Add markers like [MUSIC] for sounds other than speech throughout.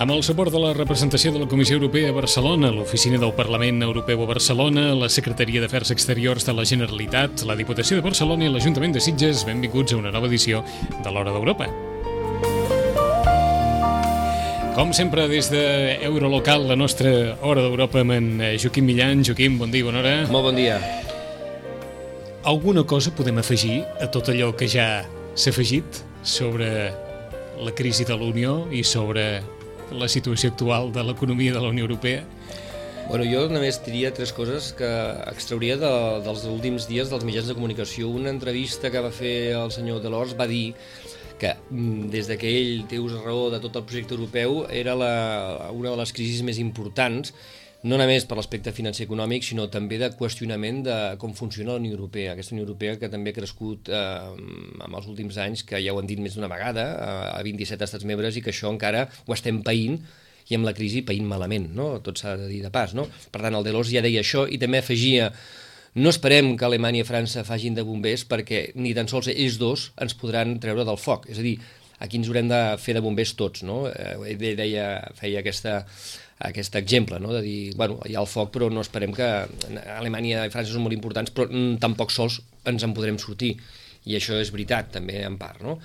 Amb el suport de la representació de la Comissió Europea a Barcelona, l'Oficina del Parlament Europeu a Barcelona, la Secretaria d'Afers Exteriors de la Generalitat, la Diputació de Barcelona i l'Ajuntament de Sitges, benvinguts a una nova edició de l'Hora d'Europa. Com sempre, des d'Eurolocal, la nostra Hora d'Europa amb en Joaquim Millan. Joaquim, bon dia, bona hora. Molt bon dia. Alguna cosa podem afegir a tot allò que ja s'ha afegit sobre la crisi de l'Unió i sobre la situació actual de l'economia de la Unió Europea? Bueno, jo només diria tres coses que extrauria de, dels últims dies dels mitjans de comunicació. Una entrevista que va fer el senyor Delors va dir que mm, des que ell té raó de tot el projecte europeu era la, una de les crisis més importants no només per l'aspecte financer econòmic, sinó també de qüestionament de com funciona la Unió Europea. Aquesta Unió Europea que també ha crescut eh, en els últims anys, que ja ho han dit més d'una vegada, eh, a 27 estats membres, i que això encara ho estem païnt, i amb la crisi païnt malament, no? tot s'ha de dir de pas. No? Per tant, el Delors ja deia això, i també afegia no esperem que Alemanya i França fagin de bombers perquè ni tan sols ells dos ens podran treure del foc. És a dir, aquí ens haurem de fer de bombers tots, no? Eh, deia, feia aquesta, aquest exemple, no? de dir, bueno, hi ha el foc, però no esperem que Alemanya i França són molt importants, però mm, tampoc sols ens en podrem sortir. I això és veritat, també, en part. No?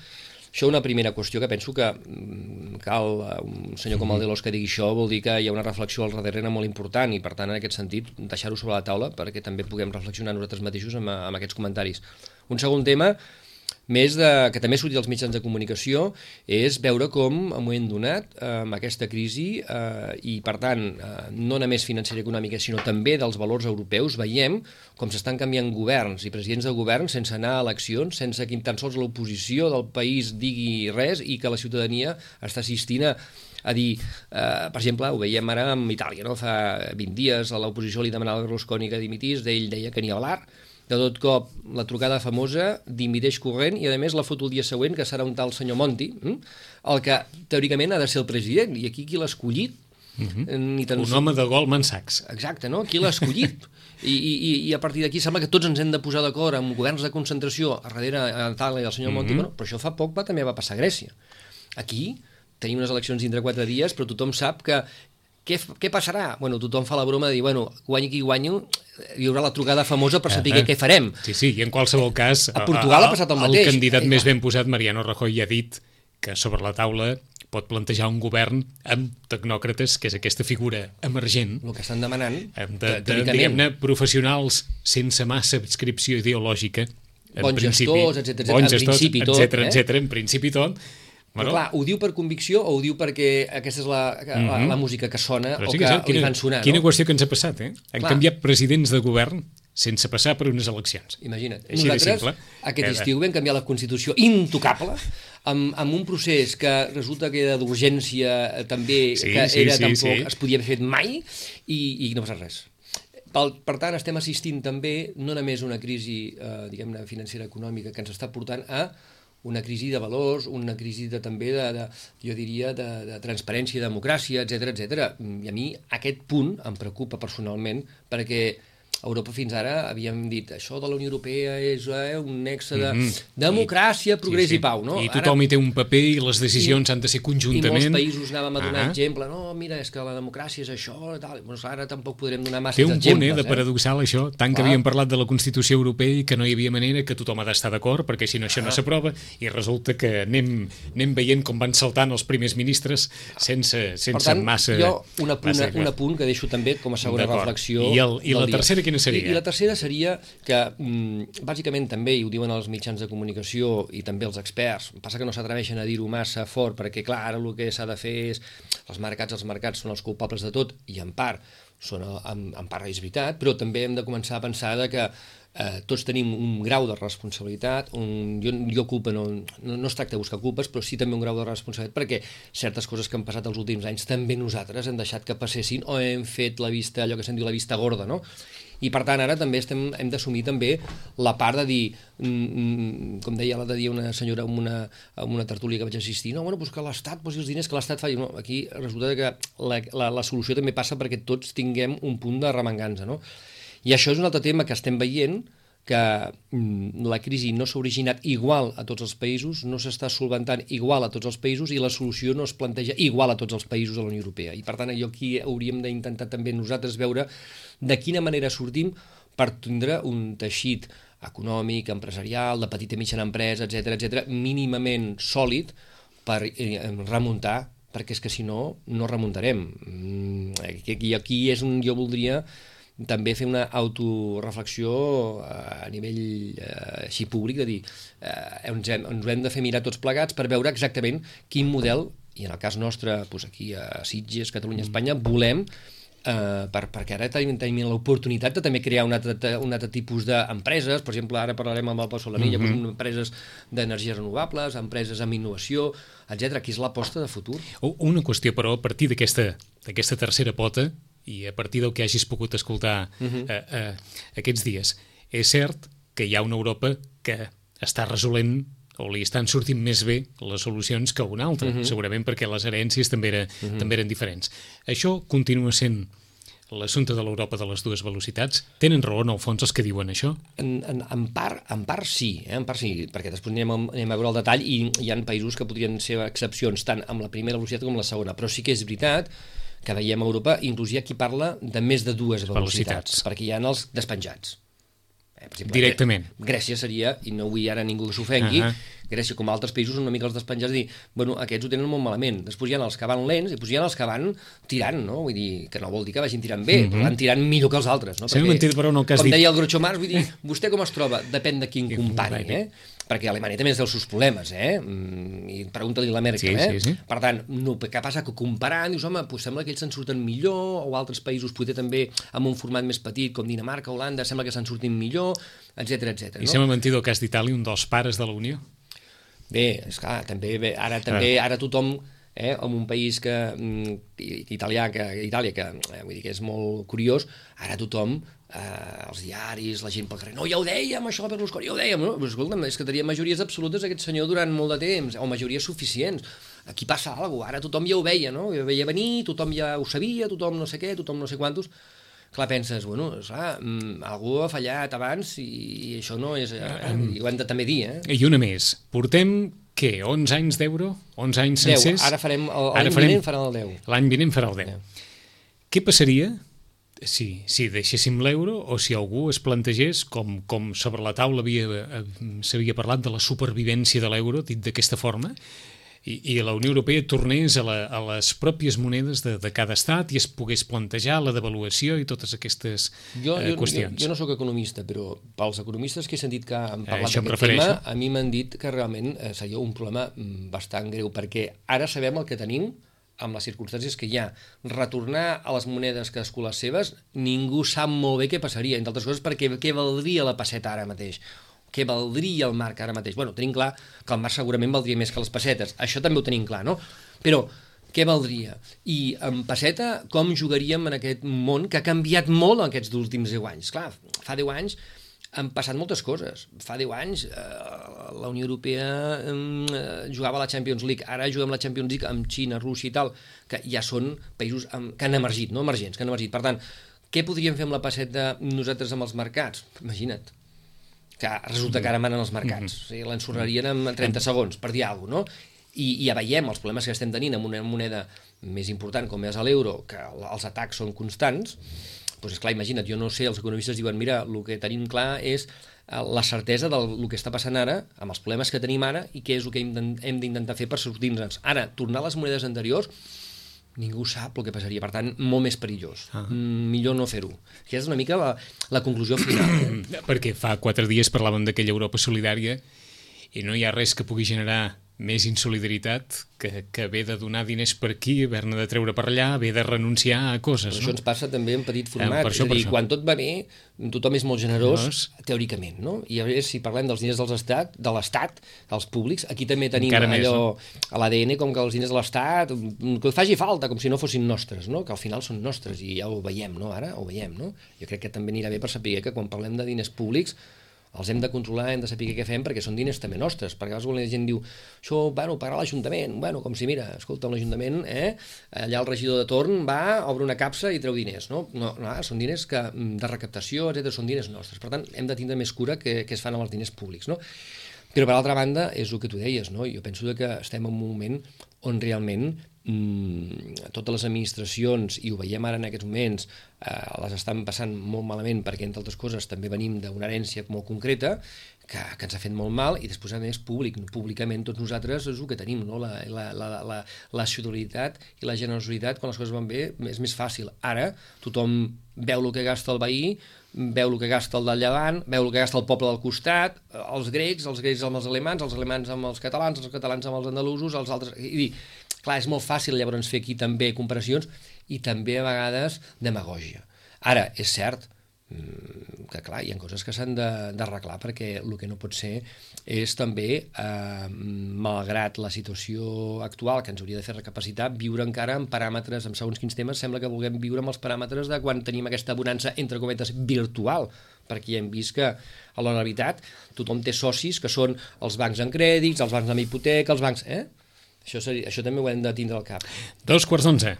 Això una primera qüestió que penso que mm, cal eh, un senyor com el Delors que digui això vol dir que hi ha una reflexió al darrere molt important i per tant en aquest sentit deixar-ho sobre la taula perquè també puguem reflexionar nosaltres mateixos amb, amb aquests comentaris. Un segon tema més de, que també sortit als mitjans de comunicació, és veure com, en un moment donat, eh, amb aquesta crisi, eh, i per tant, eh, no només financera i econòmica, sinó també dels valors europeus, veiem com s'estan canviant governs i presidents de govern sense anar a eleccions, sense que tan sols l'oposició del país digui res i que la ciutadania està assistint a, a dir, eh, per exemple, ho veiem ara amb Itàlia, no? fa 20 dies l'oposició li demanava a Berlusconi que dimitís, ell deia que ha l'art, de tot cop la trucada famosa dimiteix corrent i a més la foto el dia següent que serà un tal senyor Monti hm? el que teòricament ha de ser el president i aquí qui l'ha escollit Uh -huh. Ni tan un home de Goldman Sachs. Exacte, no? Qui l'ha escollit? I, i, I a partir d'aquí sembla que tots ens hem de posar d'acord amb governs de concentració a darrere a Itàlia i el senyor Monti, uh -huh. bueno, però això fa poc va, també va passar a Grècia. Aquí tenim unes eleccions dintre quatre dies, però tothom sap que què, què passarà? Bueno, tothom fa la broma de dir, bueno, guanyi qui guanyi, hi haurà la trucada famosa per saber uh -huh. què farem. Sí, sí, i en qualsevol cas... A Portugal ha passat el mateix. El candidat eh, més ben posat, Mariano Rajoy, ha dit que sobre la taula pot plantejar un govern amb tecnòcrates, que és aquesta figura emergent. El que estan demanant. De, de, de diguem-ne, professionals sense massa adscripció ideològica. Bons gestors, etc. Bons gestors, etc. etc. eh? etc. en principi tot, Bueno, clar, ho diu per convicció o ho diu perquè aquesta és la, la, mm -hmm. la música que sona Però o sí que, que quina, li fan sonar, Quina no? qüestió que ens ha passat, eh? Han clar. canviat presidents de govern sense passar per unes eleccions. Imagina't. Així Nosaltres, aquest estiu vam canviar la Constitució intocable amb, amb un procés que resulta que era d'urgència eh, també, sí, que sí, era sí, tampoc, sí. es podia haver fet mai i, i no passa res. Per, per tant, estem assistint també no només una crisi eh, diguem-ne financera econòmica que ens està portant a una crisi de valors, una crisi de, també de, de, jo diria, de, de transparència, democràcia, etc etc. I a mi aquest punt em preocupa personalment perquè Europa fins ara havíem dit això de la Unió Europea és eh, un nexe de mm -hmm. democràcia, progrés sí, sí. i pau. No? I tothom ara... hi té un paper i les decisions i, han de ser conjuntament. I molts països anàvem a donar ah. exemple. No, mira, és que la democràcia és això. Tal. Doncs ara tampoc podrem donar massa exemples. Té un punt eh, de paradoxal això, tant Clar. que havíem parlat de la Constitució Europea i que no hi havia manera que tothom ha d'estar d'acord perquè si no això ah. no s'aprova i resulta que anem, anem veient com van saltant els primers ministres sense, sense per tant, massa... jo un apunt, un apunt que deixo també com a segona reflexió I, el, i la dia. tercera quina seria? I, i la tercera seria que, mm, bàsicament també, i ho diuen els mitjans de comunicació i també els experts, passa que no s'atreveixen a dir-ho massa fort, perquè clar, ara el que s'ha de fer és, els mercats, els mercats són els culpables de tot, i en part, són, en, en part és veritat, però també hem de començar a pensar de que eh, tots tenim un grau de responsabilitat, un, jo, jo culpa no, no, no es tracta de buscar culpes, però sí també un grau de responsabilitat perquè certes coses que han passat els últims anys també nosaltres hem deixat que passessin o hem fet la vista, allò que se'n diu la vista gorda, no? I per tant ara també estem, hem d'assumir també la part de dir, mm, mm, com deia l'altre dia una senyora en una, en una tertúlia que vaig assistir, no, bueno, doncs que l'Estat posi els diners que l'Estat faci. No, aquí resulta que la, la, la solució també passa perquè tots tinguem un punt de remengança, no? I això és un altre tema que estem veient, que mm, la crisi no s'ha originat igual a tots els països, no s'està solventant igual a tots els països i la solució no es planteja igual a tots els països de la Unió Europea. I per tant, allò aquí hauríem d'intentar també nosaltres veure de quina manera sortim per tindre un teixit econòmic, empresarial, de petita i mitjana empresa, etc etc, mínimament sòlid per eh, remuntar perquè és que si no, no remuntarem. Mm, aquí, aquí és on jo voldria també fer una autoreflexió eh, a nivell eh, així públic, de dir, eh, ens, hem, ens hem de fer mirar tots plegats per veure exactament quin model, i en el cas nostre, doncs aquí a Sitges, Catalunya, mm. Espanya, volem eh, per, perquè ara tenim, tenim l'oportunitat de també crear un altre, un altre tipus d'empreses, per exemple, ara parlarem amb el Pau Solanilla, mm -hmm. doncs, empreses d'energies renovables, empreses amb innovació, etc. Aquí és l'aposta de futur. Una qüestió, però, a partir d'aquesta tercera pota, i a partir del que hagis pogut escoltar uh -huh. eh, eh, aquests dies. És cert que hi ha una Europa que està resolent o li estan sortint més bé les solucions que una altra, uh -huh. segurament perquè les herències també, era, uh -huh. també eren diferents. Això continua sent l'assumpte de l'Europa de les dues velocitats. Tenen raó, en el fons, els que diuen això? En, en, en, part, en part sí, eh? en part sí, perquè després anem a, anem a veure el detall i hi ha països que podrien ser excepcions tant amb la primera velocitat com la segona, però sí que és veritat que veiem a Europa, inclús hi ha qui parla de més de dues velocitats, velocitats. perquè hi ha els despenjats. Eh, per exemple, Directament. Grècia seria, i no vull ara ningú que s'ofengui, uh -huh. Grècia, com altres països, una mica els despenjats, dir, bueno, aquests ho tenen molt malament. Després hi ha els que van lents i després hi ha els que van tirant, no? Vull dir, que no vol dir que vagin tirant bé, uh -huh. però van tirant millor que els altres, no? Perquè, mentit, però no, que has com dit... deia el Groucho Marx, vull dir, vostè com es troba? Depèn de quin company, eh? Perquè Alemanya també té els seus problemes, eh? Mm, I pregunta-li la Merkel, sí, eh? Sí, sí. Per tant, no, què passa? Que comparant, dius, home, pues sembla que ells se'n surten millor, o altres països potser també amb un format més petit, com Dinamarca, Holanda, sembla que se'n surtin millor, etc etc. I no? sembla mentir el cas d'Itàlia, un dels pares de la Unió. Bé, és clar, també, bé, ara, també, ara tothom eh, en un país que, mm, italià, que, Itàlia, que, eh, vull dir que és molt curiós, ara tothom eh, els diaris, la gent pel carrer, no, ja ho dèiem, això Berlusconi, ja ho dèiem, no? Però escolta'm, és que tenia majories absolutes aquest senyor durant molt de temps, o majories suficients. Aquí passa alguna cosa, ara tothom ja ho veia, no? Ja veia venir, tothom ja ho sabia, tothom no sé què, tothom no sé quantos. Clar, penses, bueno, clar, mm, algú ha fallat abans i, i això no és... Eh, i ho hem de també dir, eh? I una més, portem què, 11 anys d'euro? 11 anys 10, sencers? ara farem, l'any vinent farem el 10. L'any vinent farà el 10. Yeah. Què passaria si, si deixéssim l'euro o si algú es plantegés, com, com sobre la taula eh, s'havia parlat de la supervivència de l'euro, dit d'aquesta forma, i, i la Unió Europea tornés a, la, a les pròpies monedes de, de cada estat i es pogués plantejar la devaluació i totes aquestes jo, eh, qüestions. Jo, jo no sóc economista, però pels economistes que he sentit que han eh, parlat eh, d'aquest tema, a mi m'han dit que realment eh, seria un problema mm, bastant greu, perquè ara sabem el que tenim, amb les circumstàncies que hi ha. Retornar a les monedes cadascú seves, ningú sap molt bé què passaria, entre altres coses perquè què valdria la passeta ara mateix què valdria el marc ara mateix. Bueno, tenim clar que el marc segurament valdria més que les pessetes, això també ho tenim clar, no? Però què valdria? I en passeta, com jugaríem en aquest món que ha canviat molt en aquests últims 10 anys? Clar, fa 10 anys han passat moltes coses. Fa 10 anys eh, la Unió Europea eh, jugava a la Champions League, ara juguem la Champions League amb Xina, Rússia i tal, que ja són països amb, que han emergit, no emergents, que han emergit. Per tant, què podríem fer amb la passeta nosaltres amb els mercats? Imagina't, que resulta que ara manen els mercats. Mm -hmm. o sigui, l'ensorrarien en 30 segons, per dir alguna cosa, no? I, i ja veiem els problemes que estem tenint amb una moneda més important com és l'euro, que els atacs són constants, doncs és clar, imagina't, jo no sé, els economistes diuen, mira, el que tenim clar és eh, la certesa del el que està passant ara, amb els problemes que tenim ara, i què és el que hem d'intentar fer per sortir-nos. Ara, tornar a les monedes anteriors, ningú sap el que passaria, per tant, molt més perillós. Ah. Mm, millor no fer-ho. Aquesta és una mica la, la conclusió final. [COUGHS] Perquè fa quatre dies parlàvem d'aquella Europa solidària i no hi ha res que pugui generar més insolidaritat que, que ve de donar diners per aquí, haver-ne de treure per allà, haver de renunciar a coses. Però no? això ens passa també en petit format. Eh, per això, és a dir, això. quan tot va bé, tothom és molt generós, Generós. teòricament, no? I a veure si parlem dels diners dels estat, de l'Estat, dels públics, aquí també tenim Encara més, allò no? a l'ADN com que els diners de l'Estat, que faci falta, com si no fossin nostres, no? Que al final són nostres i ja ho veiem, no? Ara ho veiem, no? Jo crec que també anirà bé per saber que quan parlem de diners públics els hem de controlar, hem de saber què fem, perquè són diners també nostres. Perquè a vegades la gent diu, això, bueno, pagarà l'Ajuntament. Bueno, com si, mira, escolta, l'Ajuntament, eh, allà el regidor de torn va, obre una capsa i treu diners, no? No, no són diners que, mm, de recaptació, etc són diners nostres. Per tant, hem de tindre més cura que, que es fan amb els diners públics, no? Però, per altra banda, és el que tu deies, no? Jo penso que estem en un moment on realment mm, totes les administracions, i ho veiem ara en aquests moments, eh, les estan passant molt malament perquè, entre altres coses, també venim d'una herència molt concreta que, que ens ha fet molt mal i després a més públic, públicament tots nosaltres és el que tenim, no? la, la, la, la, la solidaritat i la generositat quan les coses van bé és més fàcil. Ara tothom veu el que gasta el veí, veu el que gasta el del llevant, veu el que gasta el poble del costat, els grecs, els grecs amb els alemans, els alemans amb els catalans, els catalans amb els andalusos, els altres... I dir, clar, és molt fàcil llavors fer aquí també comparacions i també a vegades demagògia. Ara, és cert, que clar, hi ha coses que s'han d'arreglar perquè el que no pot ser és també, eh, malgrat la situació actual que ens hauria de fer recapacitar, viure encara amb paràmetres, amb segons quins temes, sembla que vulguem viure amb els paràmetres de quan tenim aquesta bonança, entre cometes, virtual, perquè ja hem vist que a la realitat tothom té socis que són els bancs en crèdits, els bancs amb hipoteca, els bancs... Eh? Això, seria, això també ho hem de tindre al cap. Dos quarts d'onze.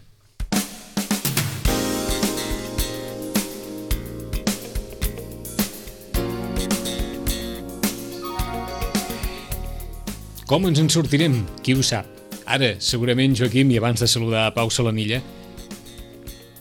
Com ens en sortirem? Qui ho sap? Ara, segurament, Joaquim, i abans de saludar a Pau Salanilla,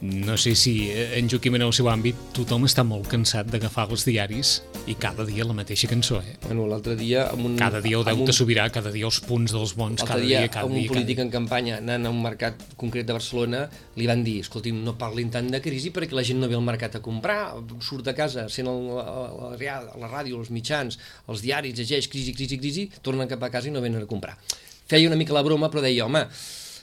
no sé si eh, en Joaquim en el seu àmbit tothom està molt cansat d'agafar els diaris i cada dia la mateixa cançó, eh? Bueno, l'altre dia... Amb un, Cada dia el amb deute un, sobirà, cada dia els punts dels bons, cada dia, dia, cada a un dia, polític cada en campanya anant a un mercat concret de Barcelona li van dir, escolti'm, no parlin tant de crisi perquè la gent no ve al mercat a comprar, surt de casa sent el, la, la, la, la ràdio, els mitjans, els diaris, llegeix crisi, crisi, crisi, tornen cap a casa i no venen a comprar. Feia una mica la broma, però deia, home,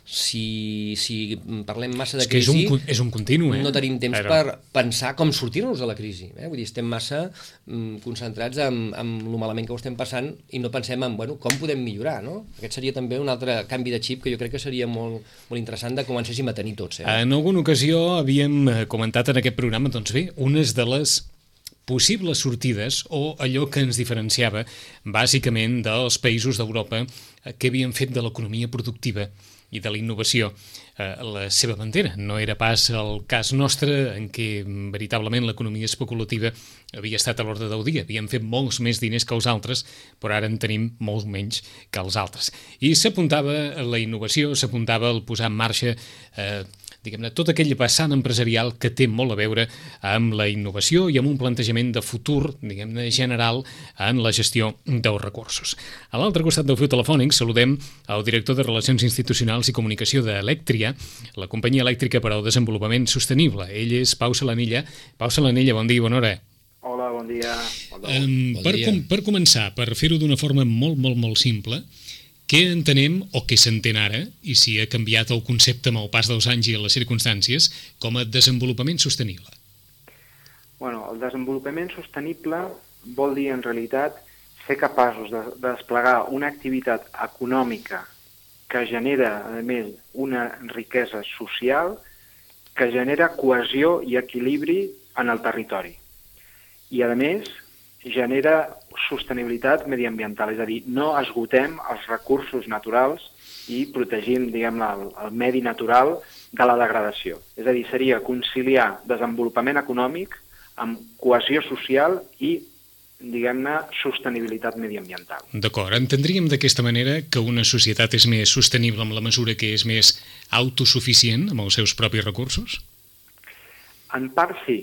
si, si parlem massa de És que és crisi... un, és un continu, eh? no tenim temps Però- per pensar com sortir-nos de la crisi. Eh? Vull dir, estem massa mm, concentrats en, en lo malament que ho estem passant i no pensem en bueno, com podem millorar. No? Aquest seria també un altre canvi de xip que jo crec que seria molt, molt interessant de comencéssim a tenir tots. Eh? En alguna ocasió havíem eh, comentat en aquest programa, doncs bé, unes de les possibles sortides o allò que ens diferenciava bàsicament dels països d'Europa eh, que havien fet de l'economia productiva i de la innovació la seva bandera. No era pas el cas nostre en què veritablement l'economia especulativa havia estat a l'ordre del dia. Havíem fet molts més diners que els altres, però ara en tenim molts menys que els altres. I s'apuntava la innovació, s'apuntava al posar en marxa eh, diguem-ne, tot aquell vessant empresarial que té molt a veure amb la innovació i amb un plantejament de futur, diguem-ne, general en la gestió dels recursos. A l'altre costat del fil telefònic saludem el director de Relacions Institucionals i Comunicació d'Electria, la companyia elèctrica per al desenvolupament sostenible. Ell és Pau Salanilla. Pau Salanilla, bon dia i bona hora. Hola, bon dia. Bon dia. Um, Bon per, dia. com, per començar, per fer-ho d'una forma molt, molt, molt simple, què entenem o què s'entén ara, i si ha canviat el concepte amb el pas dels anys i les circumstàncies, com a desenvolupament sostenible? Bueno, el desenvolupament sostenible vol dir, en realitat, ser capaços de, de desplegar una activitat econòmica que genera, a més, una riquesa social, que genera cohesió i equilibri en el territori. I, a més, genera sostenibilitat mediambiental, és a dir, no esgotem els recursos naturals i protegim, diguem el, el medi natural de la degradació. És a dir, seria conciliar desenvolupament econòmic amb cohesió social i, diguem-ne, sostenibilitat mediambiental. D'acord, entendríem d'aquesta manera que una societat és més sostenible en la mesura que és més autosuficient amb els seus propis recursos? En part sí.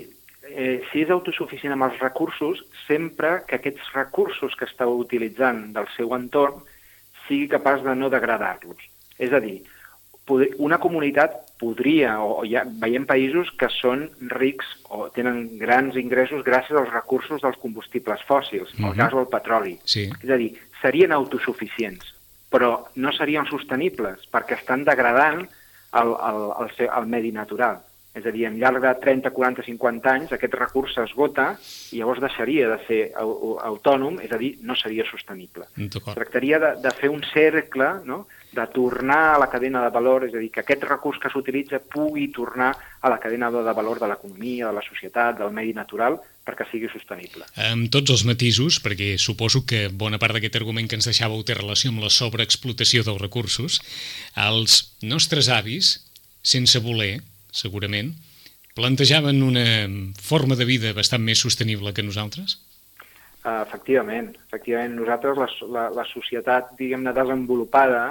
Eh, si és autosuficient amb els recursos, sempre que aquests recursos que està utilitzant del seu entorn sigui capaç de no degradar-los. És a dir, una comunitat podria, o ha, veiem països que són rics o tenen grans ingressos gràcies als recursos dels combustibles fòssils, el Mhm. gas o el petroli. Sí. És a dir, serien autosuficients. però no serien sostenibles perquè estan degradant el, el, el, seu- el medi natural. És a dir, en llarg de 30, 40, 50 anys aquest recurs s'esgota i llavors deixaria de ser au- au- autònom, és a dir, no seria sostenible. Tractaria de, de fer un cercle, no? De tornar a la cadena de valor, és a dir, que aquest recurs que s'utilitza pugui tornar a la cadena de valor de l'economia, de la societat, del medi natural, perquè sigui sostenible. Amb tots els matisos, perquè suposo que bona part d'aquest argument que ens deixàveu té relació amb la sobreexplotació dels recursos, els nostres avis, sense voler, segurament, plantejaven una forma de vida bastant més sostenible que nosaltres? Uh, efectivament, efectivament. Nosaltres, la, la, la societat, diguem-ne, desenvolupada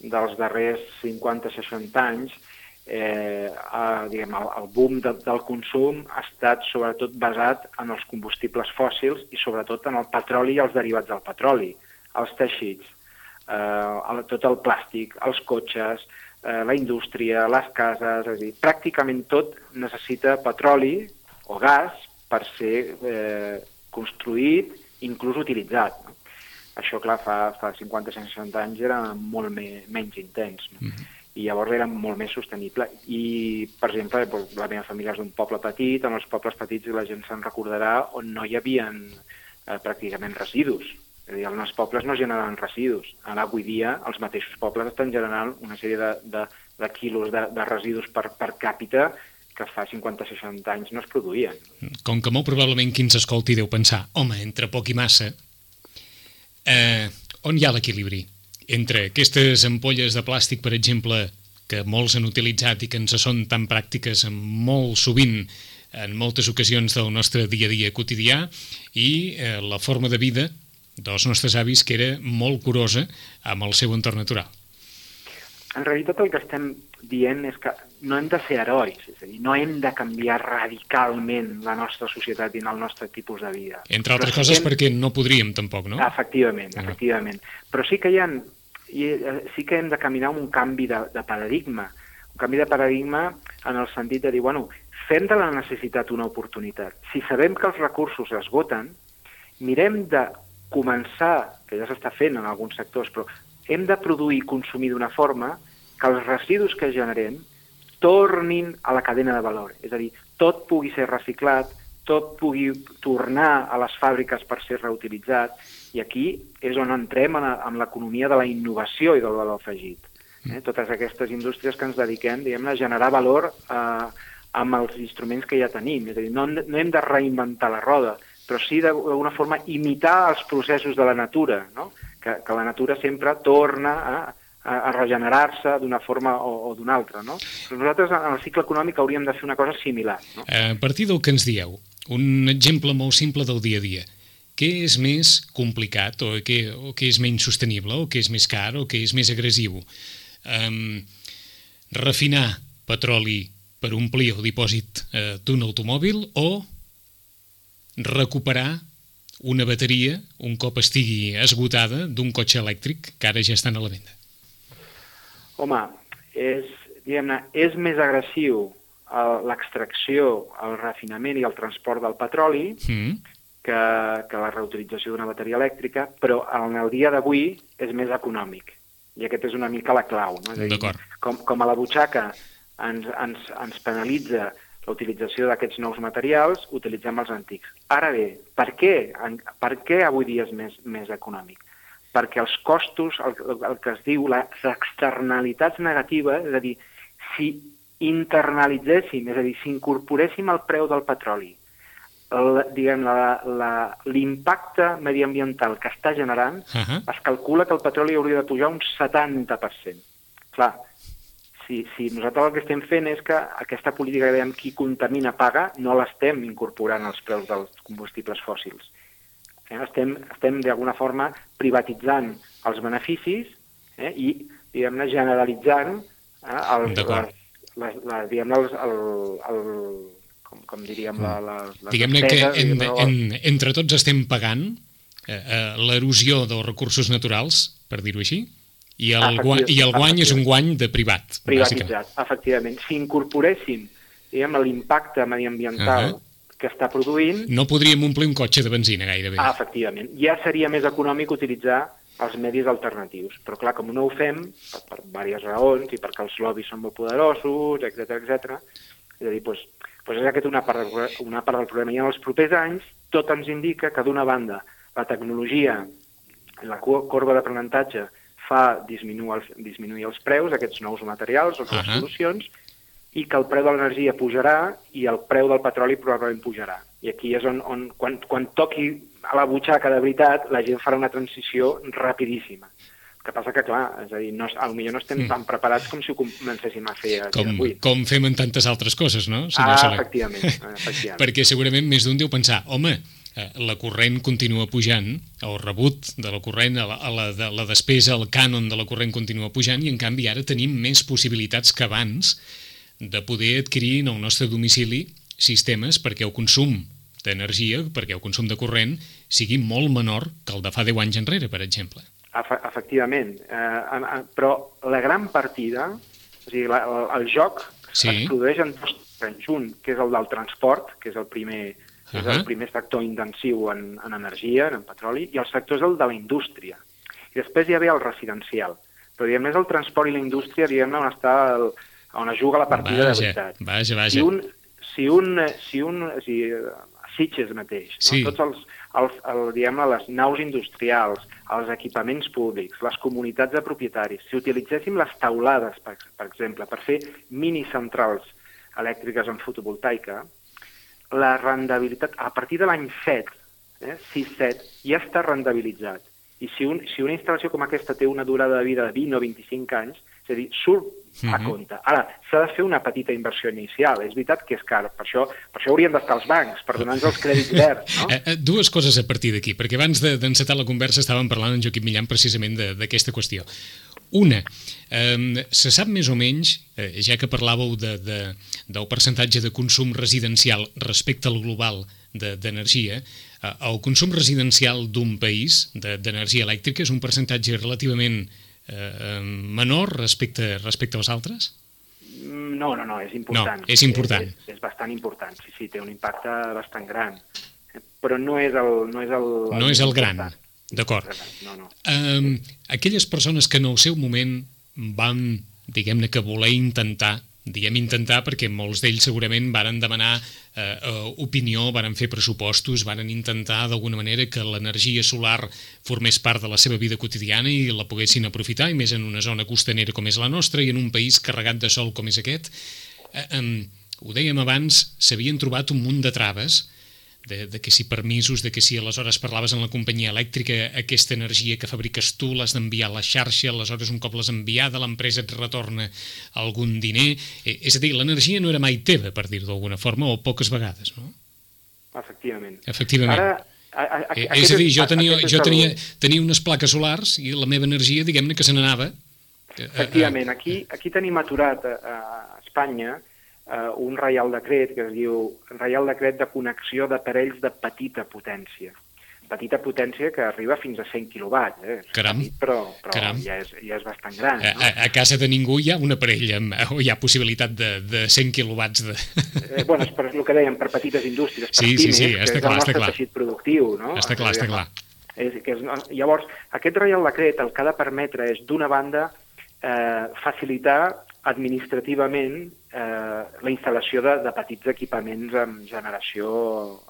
dels darrers 50-60 anys, eh, uh, diguem, el, el boom de, del consum ha estat sobretot basat en els combustibles fòssils i sobretot en el petroli i els derivats del petroli, els teixits, eh, tot el plàstic, els cotxes, eh, la indústria, les cases, és a dir, pràcticament tot necessita petroli o gas per ser eh, construït, inclús utilitzat. No? Això, clar, fa, fa 50-60 anys era molt me, menys intens. No? Mm -hmm. I llavors era molt més sostenible. I, per exemple, doncs, la meva família és d'un poble petit, en els pobles petits la gent se'n recordarà on no hi havia eh, pràcticament residus. És a dir, nostres pobles no generaven residus. Ara, avui dia, els mateixos pobles estan generant una sèrie de, de, de quilos de, de residus per, per càpita que fa 50-60 anys no es produïen. Com que molt probablement qui ens escolti deu pensar, home, entre poc i massa, eh, on hi ha l'equilibri? Entre aquestes ampolles de plàstic, per exemple, que molts han utilitzat i que ens són tan pràctiques molt sovint en moltes ocasions del nostre dia a dia quotidià i eh, la forma de vida dels nostres avis que era molt curosa amb el seu entorn natural. En realitat el que estem dient és que no hem de ser herois, és a dir, no hem de canviar radicalment la nostra societat i el nostre tipus de vida. Entre altres Però sí coses hem- perquè no podríem tampoc, no? Efectivament, Ah. efectivament. Però sí que hi ha, eh, sí que hem de caminar un canvi de, de paradigma, un canvi de paradigma en el sentit de dir, bueno, fem de la necessitat una oportunitat. Si sabem que els recursos es esgoten, mirem de començar, que ja s'està fent en alguns sectors, però hem de produir i consumir d'una forma que els residus que generem tornin a la cadena de valor. És a dir, tot pugui ser reciclat, tot pugui tornar a les fàbriques per ser reutilitzat, i aquí és on entrem en, en l'economia de la innovació i del valor afegit. Eh? Totes aquestes indústries que ens dediquem diguem a generar valor eh, amb els instruments que ja tenim. És a dir, no, no hem de reinventar la roda, però sí d'alguna forma imitar els processos de la natura, no? que, que la natura sempre torna a, a, a regenerar-se d'una forma o, o d'una altra. No? Però nosaltres en el cicle econòmic hauríem de fer una cosa similar. No? A partir del que ens dieu, un exemple molt simple del dia a dia. Què és més complicat o què, o què és menys sostenible o què és més car o què és més agressiu? Um, refinar petroli per omplir el dipòsit eh, d'un automòbil o recuperar una bateria un cop estigui esgotada d'un cotxe elèctric que ara ja estan a la venda. Home, és, diguem-ne, és més agressiu l'extracció, el refinament i el transport del petroli Mm. que, que la reutilització d'una bateria elèctrica, però en el dia d'avui és més econòmic. I aquest és una mica la clau. No? És a dir. Com, com a la butxaca ens, ens, ens penalitza la utilització d'aquests nous materials, utilitzem els antics. Ara bé, per què, per què avui dia és més, més econòmic? Perquè els costos, el, el que es diu, les externalitats negatives, és a dir, si internalitzéssim, és a dir, si incorporéssim el preu del petroli, l'impacte mediambiental que està generant, Uh -huh. es calcula que el petroli hauria de pujar un 70%. Clar, si, si nosaltres el que estem fent és que aquesta política que dèiem qui contamina paga, no l'estem incorporant als preus dels combustibles fòssils. Eh? Estem, estem d'alguna forma privatitzant els beneficis eh? i, diguem-ne, generalitzant eh? els, D'acord. les, les, les, diguem-ne, els, el, el, com, com diríem, la, la, les Diguem-ne que en, diguem-ne, en, entre tots estem pagant eh, eh, l'erosió dels recursos naturals, per dir-ho així, i el, guany, i el guany és un guany de privat. privatitzat, efectivament. Si incorporéssim diguem, l'impacte mediambiental Uh-huh. Que està produint... No podríem omplir un cotxe de benzina gairebé. Ah, efectivament. Ja seria més econòmic utilitzar els medis alternatius. Però clar, com no ho fem, per, per diverses raons, i perquè els lobbies són molt poderosos, etc etc. és a dir, doncs, doncs és aquest una part, del, una part del problema. I en els propers anys tot ens indica que d'una banda la tecnologia, la corba d'aprenentatge fa disminuir els, disminuir els preus, aquests nous materials o noves uh -huh. solucions, i que el preu de l'energia pujarà i el preu del petroli probablement pujarà. I aquí és on, on quan, quan toqui a la butxaca de veritat, la gent farà una transició rapidíssima. El que passa que, clar, és a dir, no, potser no estem mm. tan preparats com si ho comencéssim a fer com, avui. Com fem en tantes altres coses, no? Senyor ah, efectivament, [LAUGHS] efectivament. Perquè segurament més d'un deu pensar, home, Eh, la corrent continua pujant, el rebut de la corrent, a la, a la, de la despesa, el cànon de la corrent continua pujant i en canvi ara tenim més possibilitats que abans de poder adquirir en el nostre domicili sistemes perquè el consum d'energia, perquè el consum de corrent sigui molt menor que el de fa 10 anys enrere, per exemple. Efectivament, eh, però la gran partida, o sigui, la, el, el joc sí. es produeix en dos un, que és el del transport, que és el primer, Uh -huh. És el primer sector intensiu en, en energia, en petroli, i el sector és el de la indústria. I després hi ha el residencial. Però, diguem més el transport i la indústria, diguem on està el, on es juga la partida vaja, de veritat. Vaja, vaja. Si un, si un, si un, si, Sitges mateix, sí. no? tots els, els, el, diguem les naus industrials, els equipaments públics, les comunitats de propietaris, si utilitzéssim les taulades, per, per exemple, per fer mini-centrals elèctriques en fotovoltaica, la rendibilitat, a partir de l'any 7, eh, 6-7, ja està rendibilitzat. I si, un, si una instal·lació com aquesta té una durada de vida de 20 o 25 anys, és a dir, surt uh mhm. -huh. compte. Ara, s'ha de fer una petita inversió inicial. És veritat que és car. Per això, per això haurien d'estar els bancs, per donar-nos els crèdits verds. No? Eh, eh, dues coses a partir d'aquí, perquè abans d'encetar de, la conversa estàvem parlant amb Joaquim Millan precisament d'aquesta qüestió. Una, eh, se sap més o menys, eh, ja que parlàveu de, de, del percentatge de consum residencial respecte al global d'energia, de, eh, el consum residencial d'un país d'energia de, elèctrica és un percentatge relativament eh, menor respecte, respecte als altres? Mm, no, no, no, és important. No, és important. És, és, és bastant important, sí, sí, té un impacte bastant gran. Però no és el... No és el, no és el gran. D'acord. No, no. Um, aquelles persones que en el seu moment van, diguem-ne, que voler intentar diguem intentar perquè molts d'ells segurament varen demanar eh, eh, opinió, varen fer pressupostos, varen intentar d'alguna manera que l'energia solar formés part de la seva vida quotidiana i la poguessin aprofitar, i més en una zona costanera com és la nostra i en un país carregat de sol com és aquest. Eh, eh, ho dèiem abans, s'havien trobat un munt de traves de, de que si permisos, de que si aleshores parlaves en la companyia elèctrica, aquesta energia que fabriques tu l'has d'enviar a la xarxa, aleshores un cop l'has enviada l'empresa et retorna algun diner. Eh, és a dir, l'energia no era mai teva, per dir-ho d'alguna forma, o poques vegades, no? Efectivament. Efectivament. Ara, a, a, a, eh, és a dir, jo, tenia, jo tenia, tenia unes plaques solars i la meva energia, diguem-ne, que se n'anava. Eh, Efectivament. Aquí, aquí tenim aturat a, a Espanya eh, un reial decret que es diu Reial Decret de Connexió d'aparells de petita potència. Petita potència que arriba fins a 100 quilowatts. Eh? Caram. Petit, però però Caram. Ja, és, ja és bastant gran. No? A, a casa de ningú hi ha un aparell amb, o hi ha possibilitat de, de 100 quilowatts de... Eh, bueno, és per el que dèiem, per petites indústries, per sí, pimes, sí, sí, que està és clar, el nostre està clar. teixit productiu. No? Està clar, està clar. És, que és, llavors, aquest Reial Decret el que ha de permetre és, d'una banda, eh, facilitar administrativament eh, la instal·lació de, de petits equipaments amb generació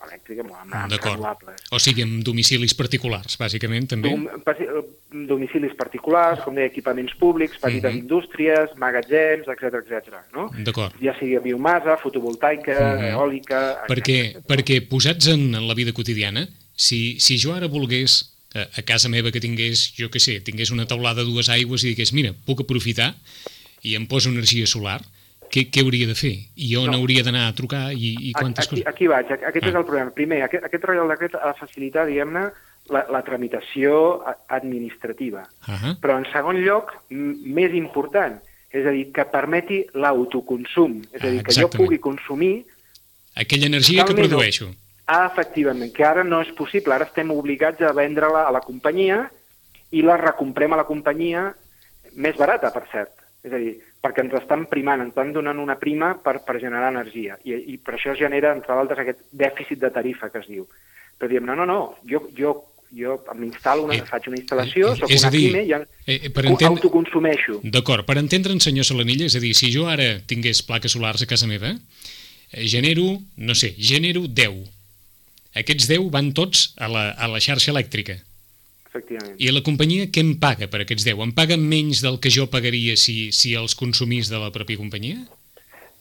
elèctrica, amb, amb renovables. O sigui, amb domicilis particulars, bàsicament, també? Dom, domicilis particulars, com deia, equipaments públics, petites uh mhm. -huh. indústries, magatzems, etc etc. no? D'acord. Ja sigui biomassa, fotovoltaica, uh mhm. -huh. eòlica... Perquè, etcètera. perquè posats en, en la vida quotidiana, si, si jo ara volgués a, a casa meva que tingués, jo què sé, tingués una taulada de dues aigües i digués, mira, puc aprofitar i em poso energia solar, què, què hauria de fer? I on no. hauria d'anar a trucar i, i quantes aquí, coses? Aquí vaig, aquest ah. és el problema. Primer, aquest, aquest Reial Decret ha de facilitar, diguem-ne, la, la tramitació administrativa. Uh -huh. Però, en segon lloc, més important, és a dir, que permeti l'autoconsum. És a dir, que Exactament. jo pugui consumir... Aquella energia que produeixo. Ah, efectivament, que ara no és possible. Ara estem obligats a vendre-la a la companyia i la recomprem a la companyia més barata, per cert. És a dir, perquè ens estan primant, ens estan donant una prima per, per generar energia. I, I per això es genera, entre d'altres, aquest dèficit de tarifa que es diu. Però diem, no, no, no, jo, jo, jo m'instal·lo, una, Eh, faig una instal·lació, eh, soc és una dir, pime, ja eh, per co- entendre- autoconsumeixo. D'acord, per entendre'n, senyor Solanilla, és a dir, si jo ara tingués plaques solars a casa meva, eh, genero, no sé, genero 10. Aquests 10 van tots a la, a la xarxa elèctrica. Efectivament. I la companyia què em paga per aquests 10? Em paga menys del que jo pagaria si, si els consumís de la pròpia companyia?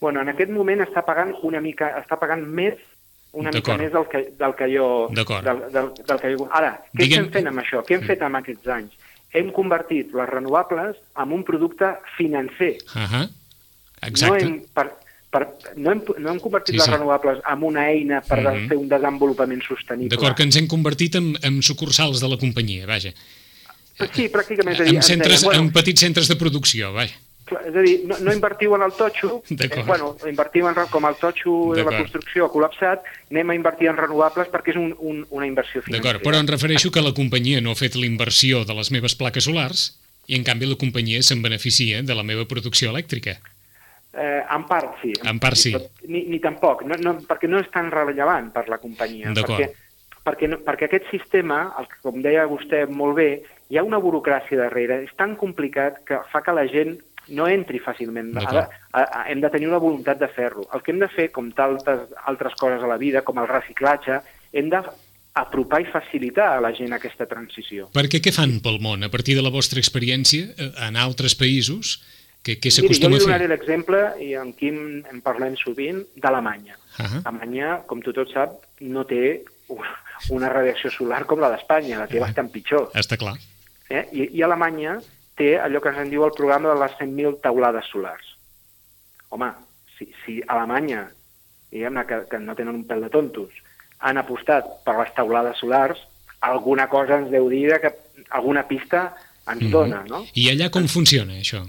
Bueno, en aquest moment està pagant una mica, està pagant més una mica més del que, del que jo... D'acord. Del, del, del que jo... Ara, què Diguem- estem fent amb això? Què hem fet amb aquests anys? Hem convertit les renovables en un producte financer. Uh -huh. No Exacte. hem, per, per, no hem, no hem convertit Sí, les sí. renovables en una eina per Mhm. fer un desenvolupament sostenible. D'acord, que ens hem convertit en, en sucursals de la companyia, vaja. Sí, pràcticament. És a dir, En, centres, deien, en petits centres de producció, vaja. És a dir, no, no invertiu en el totxo, D'acord. bueno, invertiu en, com el totxo de la construcció ha col·lapsat, anem a invertir en renovables perquè és un, un, una inversió financera. D'acord, però em refereixo que la companyia no ha fet l'inversió de les meves plaques solars i en canvi la companyia se'n beneficia de la meva producció elèctrica. Eh, en part, sí. En part, sí. Ni, ni tampoc, no, no, perquè no és tan rellevant per la companyia. Perquè, perquè, no, perquè aquest sistema, el, que, com deia vostè molt bé, hi ha una burocràcia darrere, és tan complicat que fa que la gent no entri fàcilment. Ha de, D'acord. a, a, hem de tenir una voluntat de fer-lo. El que hem de fer, com tantes altres coses a la vida, com el reciclatge, hem d'apropar i facilitar a la gent aquesta transició. Perquè què fan pel món? A partir de la vostra experiència, eh, en altres països, què, què Miri, jo s'acostuma li a donaré fer? l'exemple, i amb qui en parlem sovint, d'Alemanya. Ah, Alemanya, com tothom sap, no té una radiació solar com la d'Espanya, la té bastant pitjor. Està clar. Eh? I, I Alemanya té allò que se'n diu el programa de les 100.000 taulades solars. Home, si, si Alemanya, diguem-ne que, que no tenen un pèl de tontos, han apostat per les taulades solars, alguna cosa ens deu dir que alguna pista ens Mhm. dona, no? I allà com funciona, això?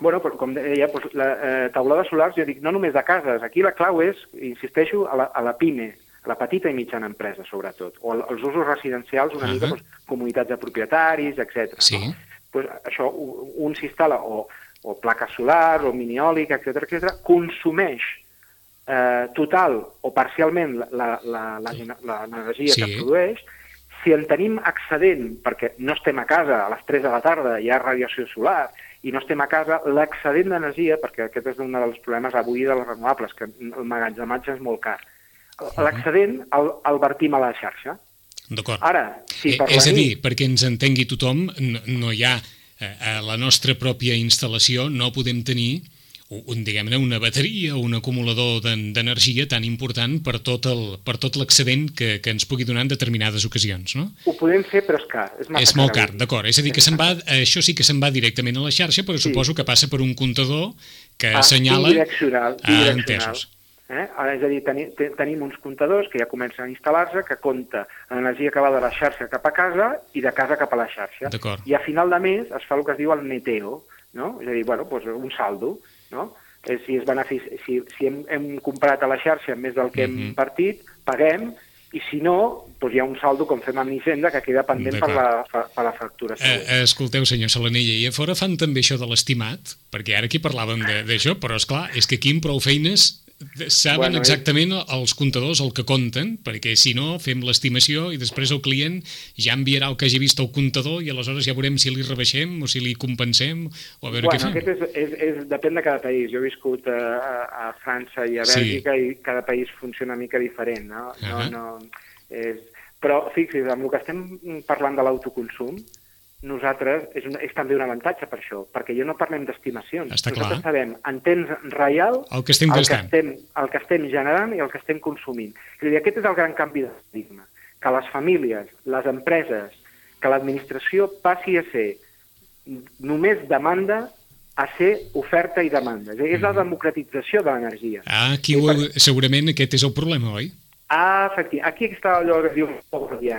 Bueno, però com deia, doncs, la eh, taulada solars, jo dic, no només de cases, aquí la clau és, insisteixo, a la, a la PIME, a la petita i mitjana empresa, sobretot, o al- als usos residencials, una Ahà. mica doncs, comunitats de propietaris, etc. Sí. No? Pues, això, un s'instal·la o, o plaques solars, o miniòlic, etc etc, consumeix eh, total o parcialment l'energia Sí. que produeix, si en tenim excedent, perquè no estem a casa a les 3 de la tarda, hi ha radiació solar, i no estem a casa, l'excedent d'energia, perquè aquest és un dels problemes avui de les renovables, que el magatzematge és molt car. L'excedent el, el vertim a la xarxa. D'acord. Ara, si Eh, per és la a dir, perquè ens entengui tothom, no, no hi ha eh, a la nostra pròpia instal·lació no podem tenir un, diguem-ne, una bateria o un acumulador d'en- d'energia tan important per tot el- per tot l'excedent que, que ens pugui donar en determinades ocasions, no? Ho podem fer, però és car. És, massa És molt car d'acord. És a dir, que se'n va, això sí que se'n va directament a la xarxa, però Sí. suposo que passa per un comptador que Ah, assenyala... Bidireccional, Ah, bidireccional. entesos. Eh? Ara, És a dir, teni, te- tenim uns comptadors que ja comencen a instal·lar-se, que compta l'energia que va de la xarxa cap a casa i de casa cap a la xarxa. I a final de mes es fa el que es diu el neteo, no? és a dir, bueno, doncs un saldo. No? Eh, si, es benefici, si, si hem, hem comprat a la xarxa més del que Mhm. hem partit, paguem, i si no, doncs hi ha un saldo, com fem amb Hisenda, que queda pendent per la, per la factura següent. Eh, escolteu, senyor Salanella, i a fora fan també això de l'estimat? Perquè ara aquí parlàvem de- d'això, però és clar, és que aquí amb prou feines saben Bueno, exactament els comptadors el que compten, perquè si no fem l'estimació i després el client ja enviarà el que hagi vist al comptador i aleshores ja veurem si li rebaixem o si li compensem o a veure bueno, què fem. aquest és, és, és, depèn de cada país. Jo he viscut a, a, França i a Sí. Bèlgica i cada país funciona una mica diferent. No? No, Ahà. no, és... Però fixi's, amb el que estem parlant de l'autoconsum, nosaltres, és, un, és també un avantatge per això, perquè jo no parlem d'estimacions. Nosaltres clar. sabem en temps real El que estem el que estem, el que estem generant i el que estem consumint. És dir, aquest és el gran canvi de paradigma, que les famílies, les empreses, que l'administració passi a ser només demanda a ser oferta i demanda. És, dir, és la democratització de l'energia. Ah, aquí ho, segurament aquest és el problema, oi? Ah, efectivament. Aquí està allò que diu.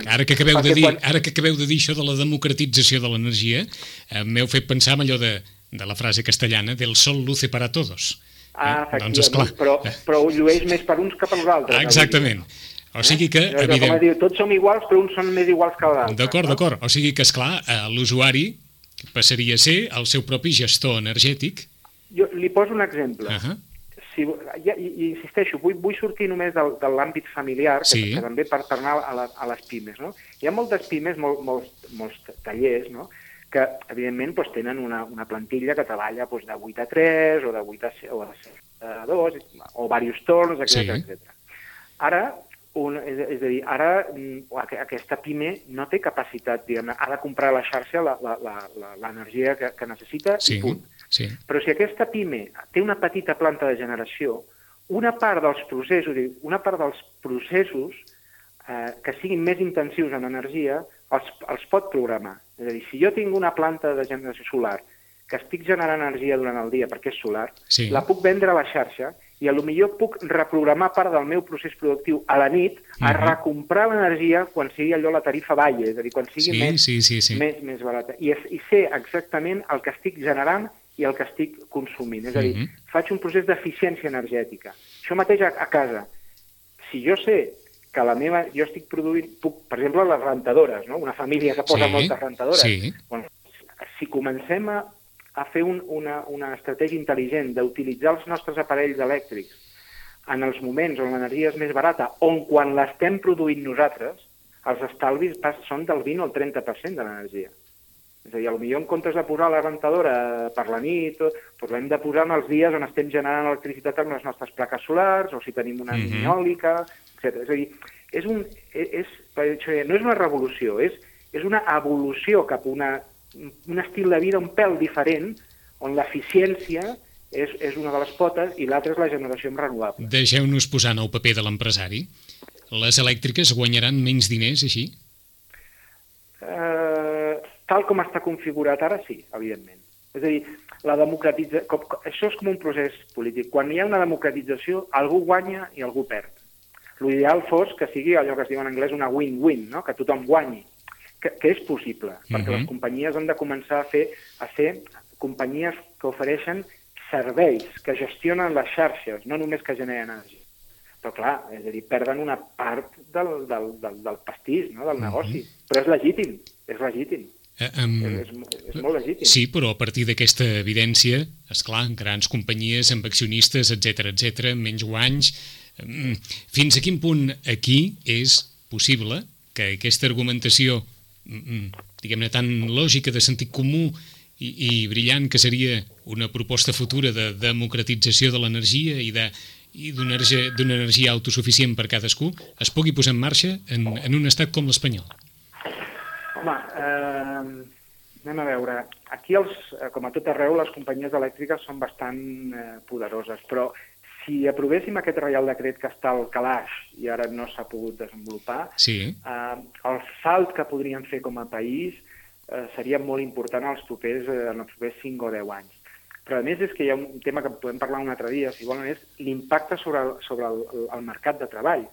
Ara que acabeu de dir, quan- ara que acabeu de dir això de la democratització de l'energia, eh, m'heu fet pensar en allò de, de la frase castellana del sol luce para todos. Ah, Eh, doncs, esclar. però, però ho llueix més per uns que per nosaltres. Ah, exactament. O sigui que, Eh? Com evident... es diu, tots som iguals, però uns són més iguals que l'altre. D'acord, no? d'acord. O sigui que, és clar l'usuari passaria a ser el seu propi gestor energètic jo li poso un exemple. Uh -huh. Si, ja, i, i insisteixo, vull, vull sortir només del, de l'àmbit familiar, que, Sí. que també per tornar a, la, a les pimes. No? Hi ha moltes pimes, mol, molts, molts tallers, no? que evidentment doncs, tenen una, una plantilla que treballa doncs, de 8 a 3 o de 8 a, 6, o de 6 a 2 o diversos torns, etc Sí. etc. Ara, un, és, és a dir, ara mm, aqu- aquesta pime no té capacitat, diguem ha de comprar a la xarxa la- la- la- la- l'energia que, que necessita Sí, i punt. Sí. Però si aquesta pime té una petita planta de generació, una part dels processos, una part dels processos eh, que siguin més intensius en energia els, els pot programar. És a dir, si jo tinc una planta de generació solar que estic generant energia durant el dia perquè és solar, Sí. la puc vendre a la xarxa i a lo millor puc reprogramar part del meu procés productiu a la nit a Mhm. recomprar l'energia quan sigui allò la tarifa balla, és a dir, quan sigui Sí, més, sí, sí, sí. més, més barata. I, és, I sé exactament el que estic generant i el que estic consumint. És a dir, Mhm. faig un procés d'eficiència energètica. Això mateix a, a casa. Si jo sé que la meva... Jo estic produint, puc, per exemple, les rentadores, no? una família que posa Sí, moltes rentadores. sí. Bueno, si comencem a, a fer un, una, una estratègia intel·ligent d'utilitzar els nostres aparells elèctrics en els moments on l'energia és més barata, on quan l'estem produint nosaltres, els estalvis són del 20 o el 30% de l'energia. És a dir, potser en comptes de posar la rentadora per la nit, doncs l'hem de posar en els dies on estem generant electricitat amb les nostres plaques solars, o si tenim una Mhm. mini eòlica, etc. És a dir, és un, és, això, no és una revolució, és, és una evolució cap a una, un estil de vida un pèl diferent, on l'eficiència és, és una de les potes i l'altra és la generació en renovable. Deixeu-nos posar en el paper de l'empresari. Les elèctriques guanyaran menys diners, així? Eh, tal com està configurat ara, sí, evidentment. És a dir, la democratitza... com, com, això és com un procés polític. Quan hi ha una democratització, algú guanya i algú perd. L'ideal fos que sigui allò que es diu en anglès una win-win, no? que tothom guanyi, que, que és possible, perquè Mhm. les companyies han de començar a fer a ser companyies que ofereixen serveis, que gestionen les xarxes, no només que generen energia. Però clar, és a dir, perden una part del, del, del, del pastís, no? del negoci. Però és legítim, és legítim. Eh, em, És, és molt legítim. Sí, però a partir d'aquesta evidència, és clar, grans companyies amb accionistes, etc etc, menys guanys... mm, Fins a quin punt aquí és possible que aquesta argumentació, mm, mm, diguem-ne, tan lògica, de sentit comú i, i brillant, que seria una proposta futura de democratització de l'energia i de i d'una energia, energia autosuficient per cadascú, es pugui posar en marxa en, en un estat com l'espanyol. Home, eh, anem a veure. Aquí, els, eh, com a tot arreu, les companyies elèctriques són bastant eh, poderoses, però si aprovéssim aquest Reial Decret que està al calaix i ara no s'ha pogut desenvolupar, Sí, eh, el salt que podríem fer com a país eh, seria molt important als propers, eh, en els propers 5 o 10 anys. Però a més és que hi ha un tema que podem parlar un altre dia, si volen, és l'impacte sobre, el, sobre el, el mercat de treball.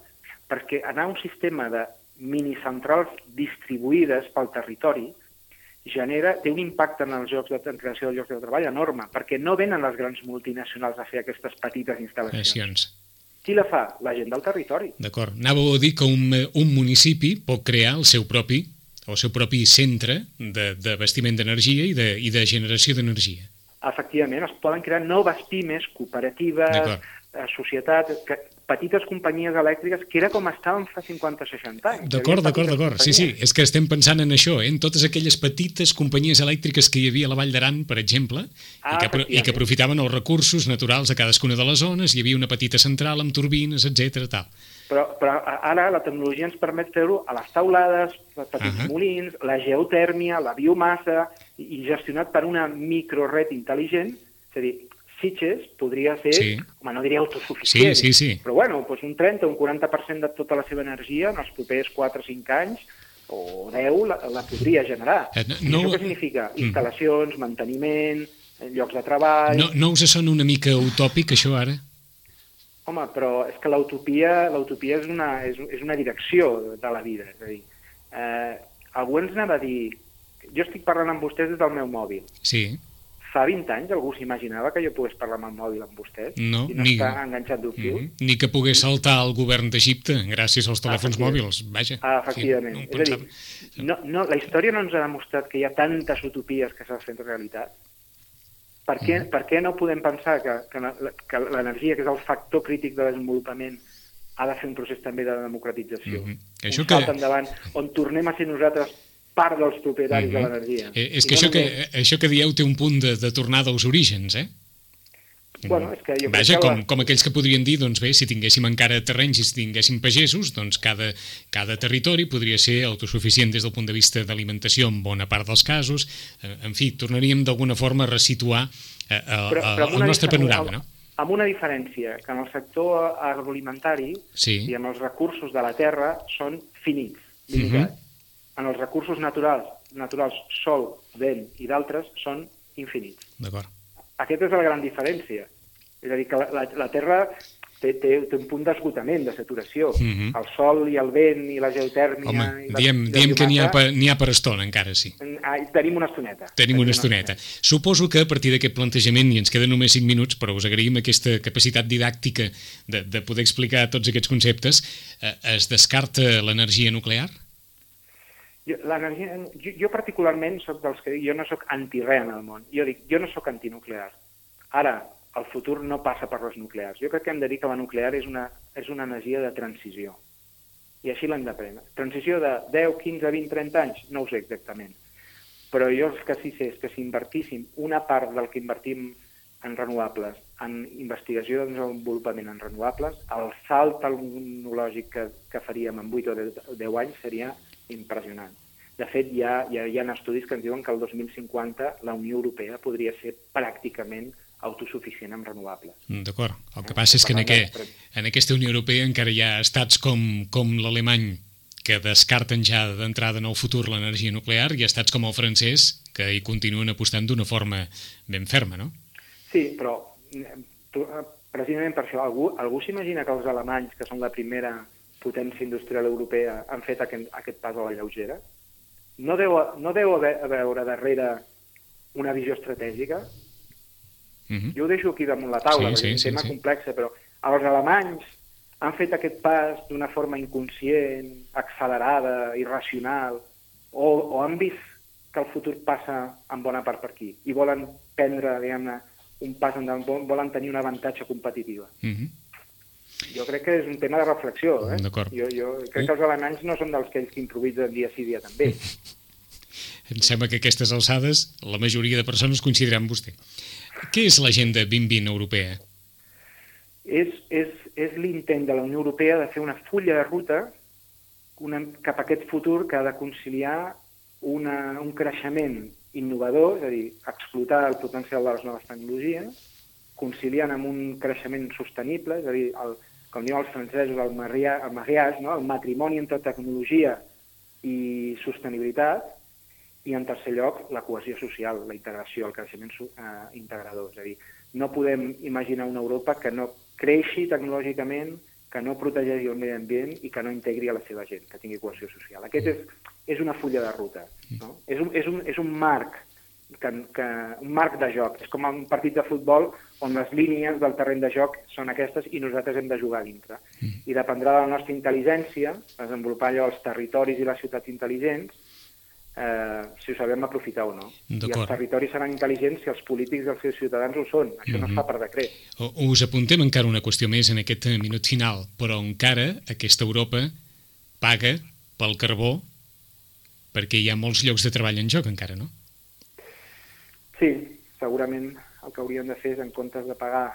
Perquè anar a un sistema de minicentrals distribuïdes pel territori genera, té un impacte en els llocs de en creació de llocs de treball enorme, perquè no venen les grans multinacionals a fer aquestes petites instal·lacions. nacions. Qui la fa? La gent del territori. D'acord. Anàveu a dir que un, un municipi pot crear el seu propi el seu propi centre de, de bastiment d'energia i, de, i de generació d'energia. Efectivament, es poden crear noves pimes, cooperatives, Eh, societats, que, petites companyies elèctriques, que era com estaven fa 50 o 60 anys. D'acord, d'acord, d'acord. Sí, sí, és que estem pensant en això, eh? en totes aquelles petites companyies elèctriques que hi havia a la Vall d'Aran, per exemple, Ah, i, que, i que aprofitaven els recursos naturals a cadascuna de les zones, hi havia una petita central amb turbines, etc tal. Però, però ara la tecnologia ens permet fer-ho a les taulades, petits Ahà. molins, la geotèrmia, la biomassa, i, i gestionat per una microred intel·ligent, és a dir, Sitges podria ser, Sí. home, no diria autosuficient, Sí, sí, sí. però bueno, doncs un 30 o un 40% de tota la seva energia en els propers 4 o 5 anys o 10 la, la podria generar. Eh, no- I no- Això què significa? Mm. Instal·lacions, manteniment, eh, llocs de treball... No, no us sona una mica utòpic, això, ara? Home, però és que l'utopia l'utopia és, una, és, és una direcció de la vida. És a dir, eh, algú ens anava a dir... Jo estic parlant amb vostès des del meu mòbil. Sí. Fa 20 anys algú s'imaginava que jo pogués parlar amb el mòbil amb vostès No, i no ni- estar enganxat d'un fil? Mm -hmm. Ni que pogués saltar el govern d'Egipte gràcies als telèfons efectivament. mòbils, vaja. Ah, efectivament. Sí, és a dir, no, no, la història no ens ha demostrat que hi ha tantes utopies que s'han fet realitat. Per què, per què no podem pensar que, que, l'energia, que és el factor crític de desenvolupament, ha de fer un procés també de democratització? Mhm. Un Això salt que- endavant, on tornem a ser nosaltres part dels propietaris de Mhm. l'energia. Eh, És que, no això que això que dieu té un punt de, de tornar dels orígens, eh? Bueno, és que jo Vaja, que com, la- com aquells que podrien dir, doncs bé, si tinguéssim encara terrenys i si tinguéssim pagesos, doncs cada, cada territori podria ser autosuficient des del punt de vista d'alimentació en bona part dels casos. Eh, En fi, tornaríem d'alguna forma a resituar eh, eh, amb el una nostre panorama, no? Amb una diferència, que en el sector agroalimentari Sí. i amb els recursos de la terra són finits, limitats. En els recursos naturals, naturals sol, vent i d'altres, són infinits. D'acord. Aquesta és la gran diferència. És a dir, que la, la, la Terra té, té, té un punt d'esgotament, de saturació. Mhm. El sol i el vent i la geotèrmia... Home, i la, diem, la diem que n'hi ha, per, ha per estona, encara sí. Ah, tenim una estoneta. Tenim una estoneta. Suposo que a partir d'aquest plantejament, i ens queden només 5 minuts, però us agraïm aquesta capacitat didàctica de, de poder explicar tots aquests conceptes, eh, es descarta l'energia nuclear? L'energia, jo, jo particularment sóc dels que dic, jo no sóc anti-res en el món. Jo dic, jo no sóc antinuclear. Ara, el futur no passa per les nuclears. Jo crec que hem de dir que la nuclear és una, és una energia de transició. I així l'hem d'aprendre. Transició de 10, 15, 20, 30 anys? No ho sé exactament. Però jo el que sí sé és que si invertíssim una part del que invertim en renovables, en investigació de desenvolupament en renovables, el salt tecnològic que, que faríem en 8 o 10, 10 anys seria impressionant. De fet, hi ha, hi, ha, hi ha estudis que ens diuen que el 2050 la Unió Europea podria ser pràcticament autosuficient en renovables. D'acord. El que passa és que en, aquest, en aquesta Unió Europea encara hi ha estats com, com l'alemany que descarten ja d'entrada en el futur l'energia nuclear i estats com el francès que hi continuen apostant d'una forma ben ferma, no? Sí, però eh, tu, eh, precisament per això algú, algú s'imagina que els alemanys, que són la primera potència industrial europea, han fet aquest, aquest pas a la lleugera? No deu, no deu haver, a veure darrere una visió estratègica? Uh -huh. Jo ho deixo aquí damunt la taula, Sí, sí, és un sí, tema sí. complex, però els alemanys han fet aquest pas d'una forma inconscient, accelerada, irracional, o, o han vist que el futur passa en bona part per aquí i volen prendre, diguem-ne, un pas endavant, vol- volen tenir un avantatge competitiva. Uh -huh. Jo crec que és un tema de reflexió. Eh? Jo, jo crec que els alemanys no són dels que improvisen dia sí dia també. [LAUGHS] Em sembla que aquestes alçades la majoria de persones coincidiran amb vostè. Què és l'agenda 2020 europea? és, és, és l'intent de la Unió Europea de fer una fulla de ruta una, cap a aquest futur que ha de conciliar una, un creixement innovador, és a dir, explotar el potencial de les noves tecnologies, conciliant amb un creixement sostenible, és a dir, el, com diuen els francesos, el, maria, el mariage, no? el matrimoni entre tecnologia i sostenibilitat, i en tercer lloc la cohesió social, la integració, el creixement eh, integrador. És a dir, no podem imaginar una Europa que no creixi tecnològicament, que no protegeixi el medi ambient i que no integri a la seva gent, que tingui cohesió social. Aquest és, és una fulla de ruta. No? És, un, és, un, és un marc que, que, un marc de joc. És com un partit de futbol on les línies del terreny de joc són aquestes i nosaltres hem de jugar dintre. I dependrà de la nostra intel·ligència, desenvolupar allò els territoris i les ciutats intel·ligents, eh, si ho sabem aprofitar o no. I els territoris seran intel·ligents si els polítics i els seus ciutadans ho són. Això no es fa per decret. O- Us apuntem encara una qüestió més en aquest minut final, però encara aquesta Europa paga pel carbó perquè hi ha molts llocs de treball en joc encara, no? Sí, segurament el que hauríem de fer és, en comptes de pagar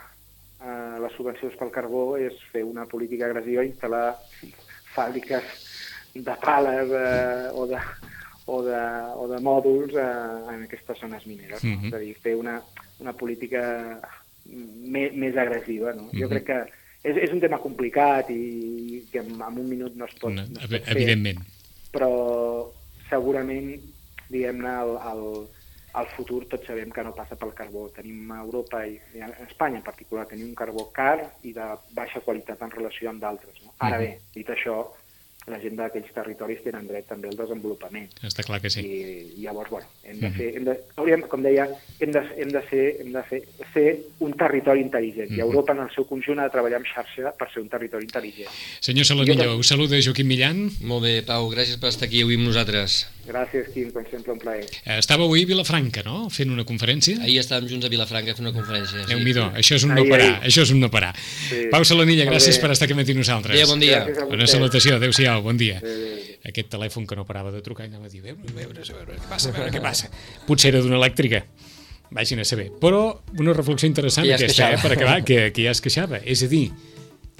eh, les subvencions pel carbó, és fer una política agressiva i instal·lar fàbriques de pales eh, o, de, o, de, o de mòduls eh, en aquestes zones mineres. No? Mhm. És a dir, fer una, una política més, més agressiva. No? Jo Mhm. crec que és, és un tema complicat i que en, en un minut no es pot, No, no es pot fer evidentment. però segurament, diguem-ne, el, el, el futur tots sabem que no passa pel carbó. Tenim a Europa i, i a Espanya en particular, tenim un carbó car i de baixa qualitat en relació amb d'altres. No? Ara bé, dit això, la gent d'aquells territoris tenen dret també al desenvolupament. Està clar que sí. I llavors, bueno, hem de fer, hem de, hauríem, com deia, hem de, hem de, ser, hem de fer, ser un territori intel·ligent. I Europa, en el seu conjunt, ha de treballar en xarxa per ser un territori intel·ligent. Senyor Saladillo, us saluda Joaquim Millan. Molt bé, Pau, gràcies per estar aquí avui amb nosaltres. Gràcies, Quim, com sempre, un plaer. Eh, Estava avui a Vilafranca, no?, fent una conferència. Ahir estàvem junts a Vilafranca fent una conferència. déu nhi això és un no Ahir, parar, ahir. això és un no parar. Sí. Pau Salanilla, Molt gràcies bé. per estar aquí amb nosaltres. Adéu, bon dia. Una salutació, adéu-siau, bon dia. Adéu. Aquest telèfon que no parava de trucar i anava a dir, a veure, a veure, a veure, què passa, a veure què passa. Potser era d'una elèctrica, vagin a saber. Però una reflexió interessant Que ja es aquesta, eh, per acabar, que, que ja es queixava. És a dir,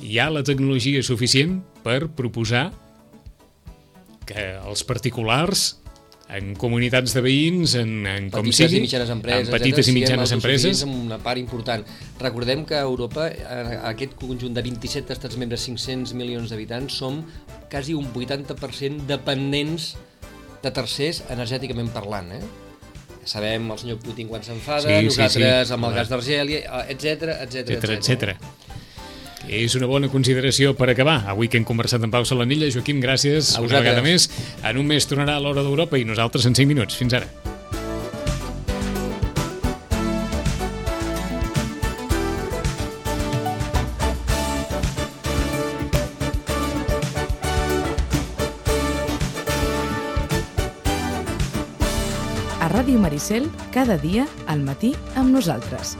hi ha la tecnologia suficient per proposar que els particulars en comunitats de veïns, en, en com petites sigui, i mitjanes empreses, en petites etcètera, i mitjanes siguem empreses, amb una part important. Recordem que a Europa, en aquest conjunt de 27 estats membres, 500 milions d'habitants, som quasi un 80% dependents de tercers energèticament parlant, eh? Ja sabem el senyor Putin quan s'enfada, Sí, sí, nosaltres sí. amb el gas d'Argèlia, etc etc etc. És una bona consideració per acabar. Avui que hem conversat amb Pau Salanilla, Joaquim, gràcies A una vosaltres. vegada més. En un mes tornarà a l'hora d'Europa i nosaltres en 5 minuts. Fins ara. A Ràdio Maricel, cada dia al matí amb nosaltres.